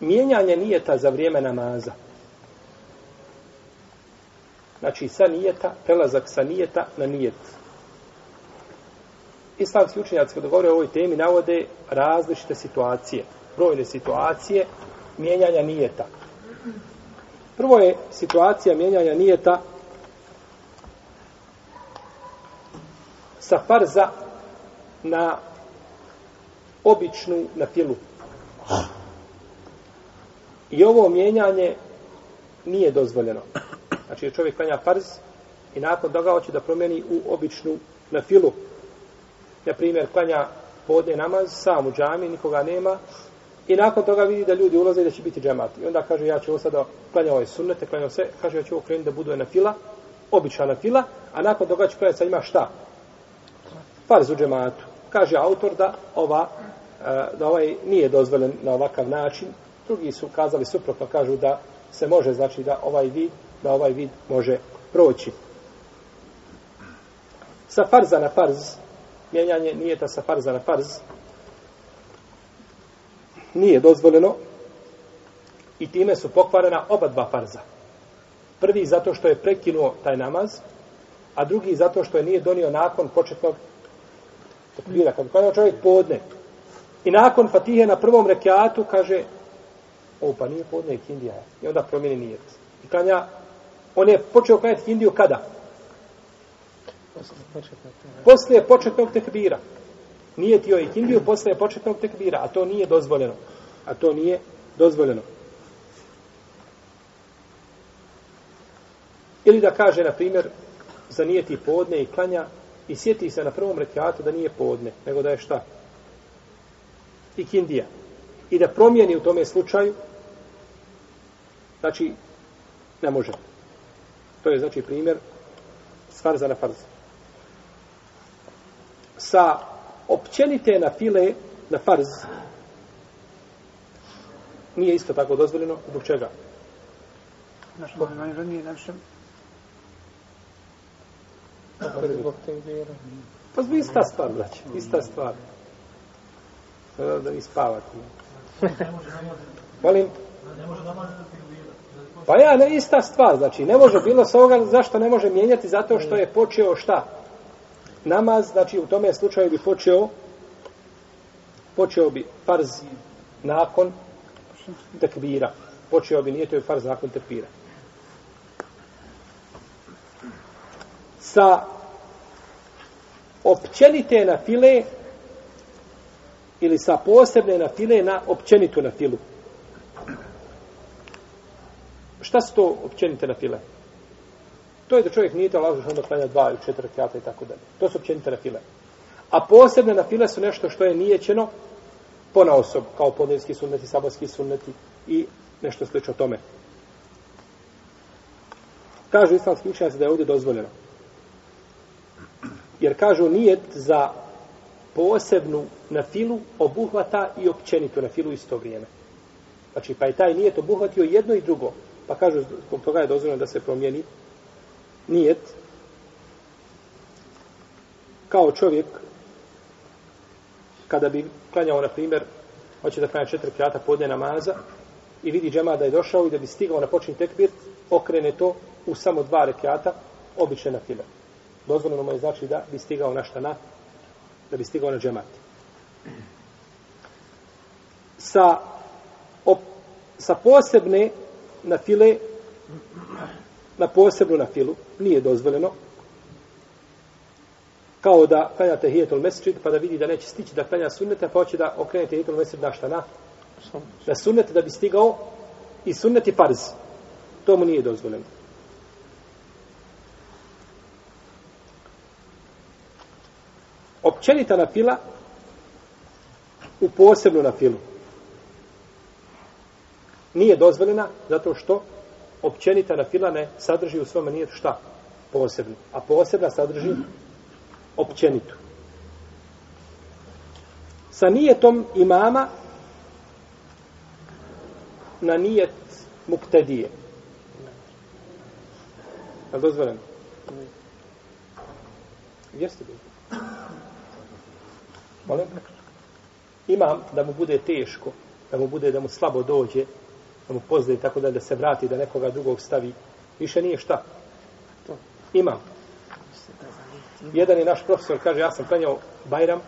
mijenjanje nijeta za vrijeme namaza. Znači, sa nijeta, prelazak sa nijeta na nijet. Islamski učenjaci, kada govore o ovoj temi, navode različite situacije, brojne situacije mijenjanja nijeta. Prvo je situacija mijenjanja nijeta sa farza na običnu na filu. I ovo mijenjanje nije dozvoljeno. Znači, čovjek klanja farz i nakon toga hoće da promijeni u običnu na filu. Na primjer, klanja podne namaz, sam u džami, nikoga nema, i nakon toga vidi da ljudi ulaze i da će biti džemat. I onda kaže, ja ću ovo sada klanja ovaj sunnete, klanja sve, kaže, ja ću ovo krenuti da budu na fila, obična na fila, a nakon toga će klanjati sa ima šta? Farz u džematu. Kaže autor da ova e, da ovaj nije dozvoljen na ovakav način. Drugi su kazali suprotno, kažu da se može, znači da ovaj vid, da ovaj vid može proći. Sa farza na farz, mijenjanje nijeta sa farza na farz, nije dozvoljeno i time su pokvarena oba dva farza. Prvi zato što je prekinuo taj namaz, a drugi zato što je nije donio nakon početnog takvira. Kad kada čovjek podne i nakon fatihe na prvom rekiatu kaže o pa nije podne kindija i onda promijeni nijet. I kanja, on je počeo klanjati kindiju kada? Poslije početnog tekbira. Nije tio i kindiju poslije početnog tekbira, a to nije dozvoljeno. A to nije dozvoljeno. Ili da kaže, na primjer, zanijeti podne i klanja i sjeti se na prvom rekiatu da nije podne, nego da je šta? I kindija. I da promijeni u tome slučaju, znači, ne može. To je, znači, primjer s farza na farza. Sa općenite na file, na farz, nije isto tako dozvoljeno. Zbog čega? Naš manje ranije našem Pa zbog ista stvar, braći. Ista stvar. Da, da vi spavate. Molim? Pa ja, ne, ista stvar. Znači, ne može bilo sa ovoga, zašto ne može mijenjati? Zato što je počeo šta? Namaz, znači u tome slučaju bi počeo počeo bi farz nakon tekbira. Počeo bi, nije to je farz nakon tekbira. sa općenite na file ili sa posebne na file na općenitu na filu. Šta su to općenite na file? To je da čovjek nije to lažno da klanja dva ili četiri kjata i tako dalje. To su općenite na file. A posebne na file su nešto što je nijećeno po na osob, kao podnevski sunneti, sabarski sunneti i nešto slično tome. Kažu islamski učenjaci da je ovdje dozvoljeno. Jer kažu nijet za posebnu na filu obuhvata i općenitu na filu isto vrijeme. Znači, pa je taj nijet obuhvatio jedno i drugo. Pa kažu, zbog toga je dozvoljeno da se promijeni nijet kao čovjek kada bi klanjao, na primjer, hoće da klanja četiri krata podne namaza i vidi džema da je došao i da bi stigao na počin tekbir, okrene to u samo dva rekiata, obične na file dozvoljeno mu je znači da bi stigao našta na da bi stigao na džemat. Sa op, sa posebne na file na posebnu na filu nije dozvoljeno kao da klanjate hijetul mesečit pa da vidi da neće stići da klanja sunnete pa hoće da okrenete hijetul mesečit na šta na? Na sunnete da bi stigao i sunneti farz. To mu nije dozvoljeno općenita na fila u posebnu na filu. Nije dozvoljena zato što općenita na fila ne sadrži u svome nije šta? Posebno. A posebna sadrži općenitu. Sa nijetom imama na nijet muktedije. Je dozvoljeno? Jeste bilo? Molim? Imam da mu bude teško da mu bude, da mu slabo dođe, da mu pozdravi tako da, da se vrati, da nekoga drugog stavi. Više nije šta. To. Imam. Jedan je naš profesor, kaže, ja sam klanjao Bajram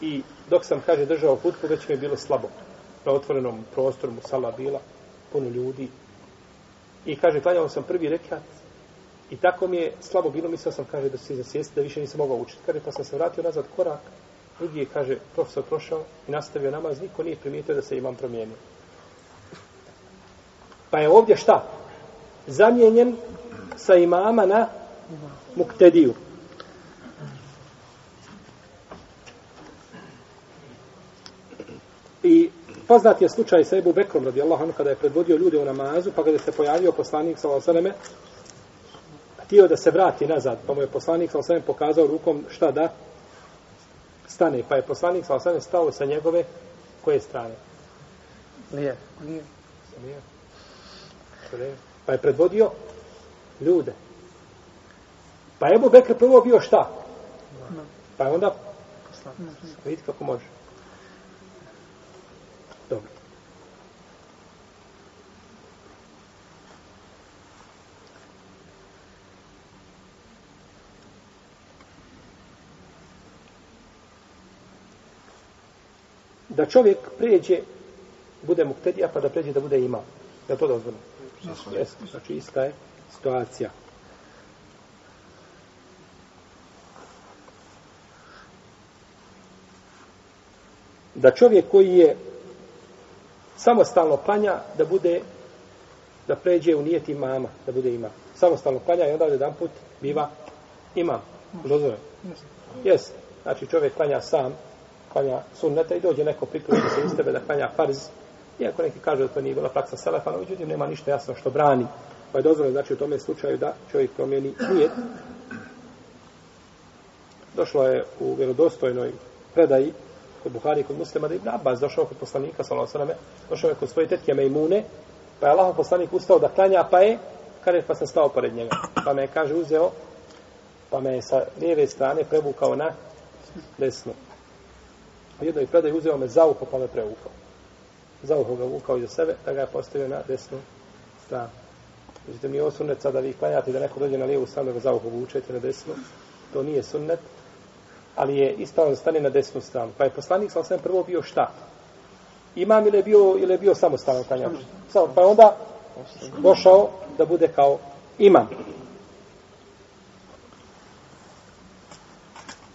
i dok sam, kaže, držao putku, već mi je bilo slabo. Na otvorenom prostoru mu sala bila, puno ljudi. I kaže, klanjao sam prvi rekat i tako mi je slabo bilo, mislio sam, kaže, da se zasjesti, da više nisam mogao učiti. Kaže, pa sam se vratio nazad korak, drugi je, kaže, profesor prošao i nastavio namaz, niko nije primijetio da se imam promijenio. Pa je ovdje šta? Zamijenjen sa imama na muktediju. I poznat je slučaj sa Ebu Bekrom, radijallahu anhu, kada je predvodio ljude u namazu, pa kada se pojavio poslanik, sallallahu alejhi ve htio da se vrati nazad, pa mu je poslanik, sallallahu alejhi pokazao rukom šta da stane, pa je poslanik, sallallahu alejhi stao sa njegove koje strane? Lije. Lije. Lije. Pa je predvodio ljude. Pa Ebu Bekr prvo bio šta? Pa je onda vidite kako može. Dobro. Da čovjek pređe, bude muktedija, pa da pređe da bude imam. Je to dozvoljeno? Jeste. Znači, ista je situacija. da čovjek koji je samostalno klanja da bude da pređe u nijeti mama, da bude ima. Samostalno klanja i onda jedan put biva imam. Dozove. Jes. Znači čovjek klanja sam, klanja sunneta i dođe neko priključi se iz tebe da klanja farz. Iako neki kaže da to nije bila praksa Selefana, međutim nema ništa jasno što brani. Pa je dozvoljeno znači u tome slučaju da čovjek promijeni nijet. Došlo je u vjerodostojnoj predaji kod Buhari kod muslima da Ibn Abbas došao kod poslanika sallallahu alejhi ve došao je kod svoje tetke Mejmune pa je Allah poslanik ustao da klanja pa je kaže pa sam stao pored njega pa me kaže uzeo pa me sa lijeve strane prevukao na desnu u jednoj predaj uzeo me za uho pa me preukao. za uho ga vukao iza sebe da ga je postavio na desnu stranu Međutim, mi ovo sunnet sada vi klanjate da neko dođe na lijevu stranu da ga za uho vučete na desnu. To nije sunnet ali je ispravno da stane na desnu stranu. Pa je poslanik sam sam prvo bio šta? Imam ili je bio, ili je bio samostalan klanjač? Samo, pa je onda došao da bude kao imam.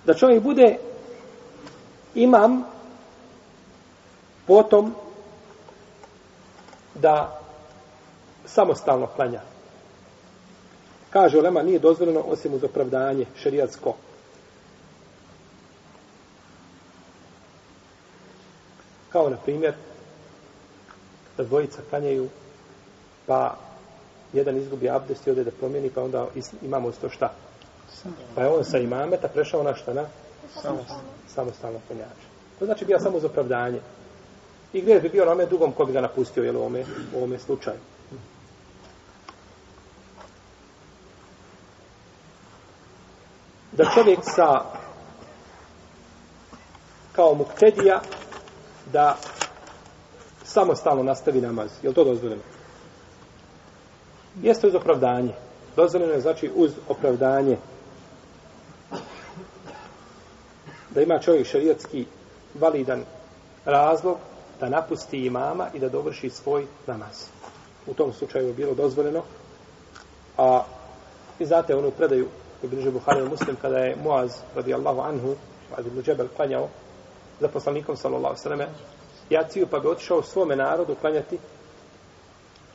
Da čovjek bude imam potom da samostalno klanja. Kaže Olema, nije dozvoljeno osim uz opravdanje šerijatsko. Kao, na primjer, da dvojica klanjaju, pa jedan izgubi abdest i ode da promijeni, pa onda imamo isto šta. Pa je on sa imameta prešao na šta, na? Samostalno klanjače. To znači bio samo za opravdanje. I gdje bi bio na ome drugom ko bi ga napustio, jel u ome, u ome slučaju. Da čovjek sa kao muktedija da samostalno nastavi namaz. Je li to dozvoljeno? Jeste uz opravdanje. Dozvoljeno je znači uz opravdanje da ima čovjek šarijatski validan razlog da napusti imama i da dovrši svoj namaz. U tom slučaju je bilo dozvoljeno. A vi znate onu predaju koju bliže Buhari muslim kada je Muaz radijallahu anhu Muaz ibn Džebel klanjao za poslanikom sallallahu alejhi ve jaciju pa bi otišao svome narodu klanjati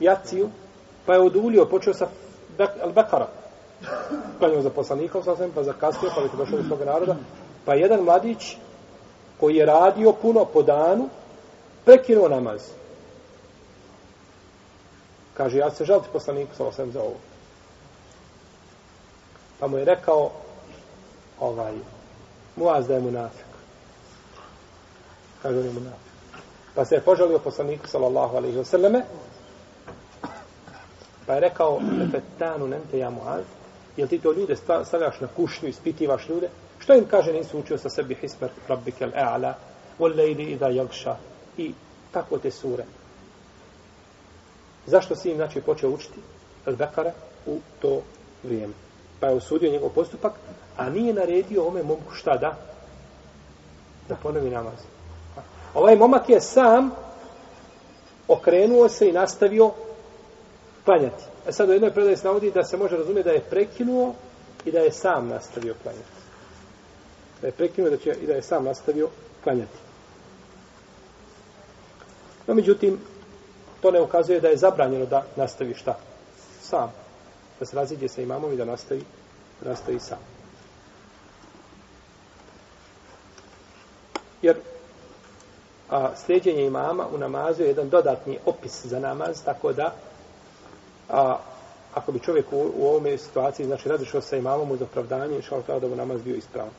jaciju pa je odulio počeo sa al-Bakara klanjao za poslanikom sallallahu alejhi pa zakasnio pa bi došao do svoga naroda pa jedan mladić koji je radio puno po danu prekinuo namaz kaže ja se žaliti poslaniku sallallahu alejhi za ovo pa mu je rekao ovaj Muaz da je munafik kaže on je munafik. Pa se je požalio poslaniku sallallahu alaihi wasallame, pa je rekao, nefetanu nente ja muaz, jel ti to ljude stavljaš na kušnju, ispitivaš ljude? Što im kaže nisu učio sa sebi hismer rabbikel e'ala, wal lejli idha jagša, i tako te sure. Zašto si im, znači, počeo učiti Al-Bekara u to vrijeme? Pa je osudio njegov postupak, a nije naredio ome momku šta da? Da ponovi namaz. Ovaj momak je sam okrenuo se i nastavio klanjati. E sad u jednoj predaji se navodi da se može razumjeti da je prekinuo i da je sam nastavio klanjati. Da je prekinuo da će, i da je sam nastavio klanjati. No, međutim, to ne ukazuje da je zabranjeno da nastavi šta? Sam. Da se raziđe sa imamom i da nastavi, da nastavi sam. Jer a, sljeđenje imama u namazu je jedan dodatni opis za namaz, tako da a, ako bi čovjek u, u ovome situaciji, znači radišao sa imamom uz opravdanje, išao tada da mu namaz bio ispravan.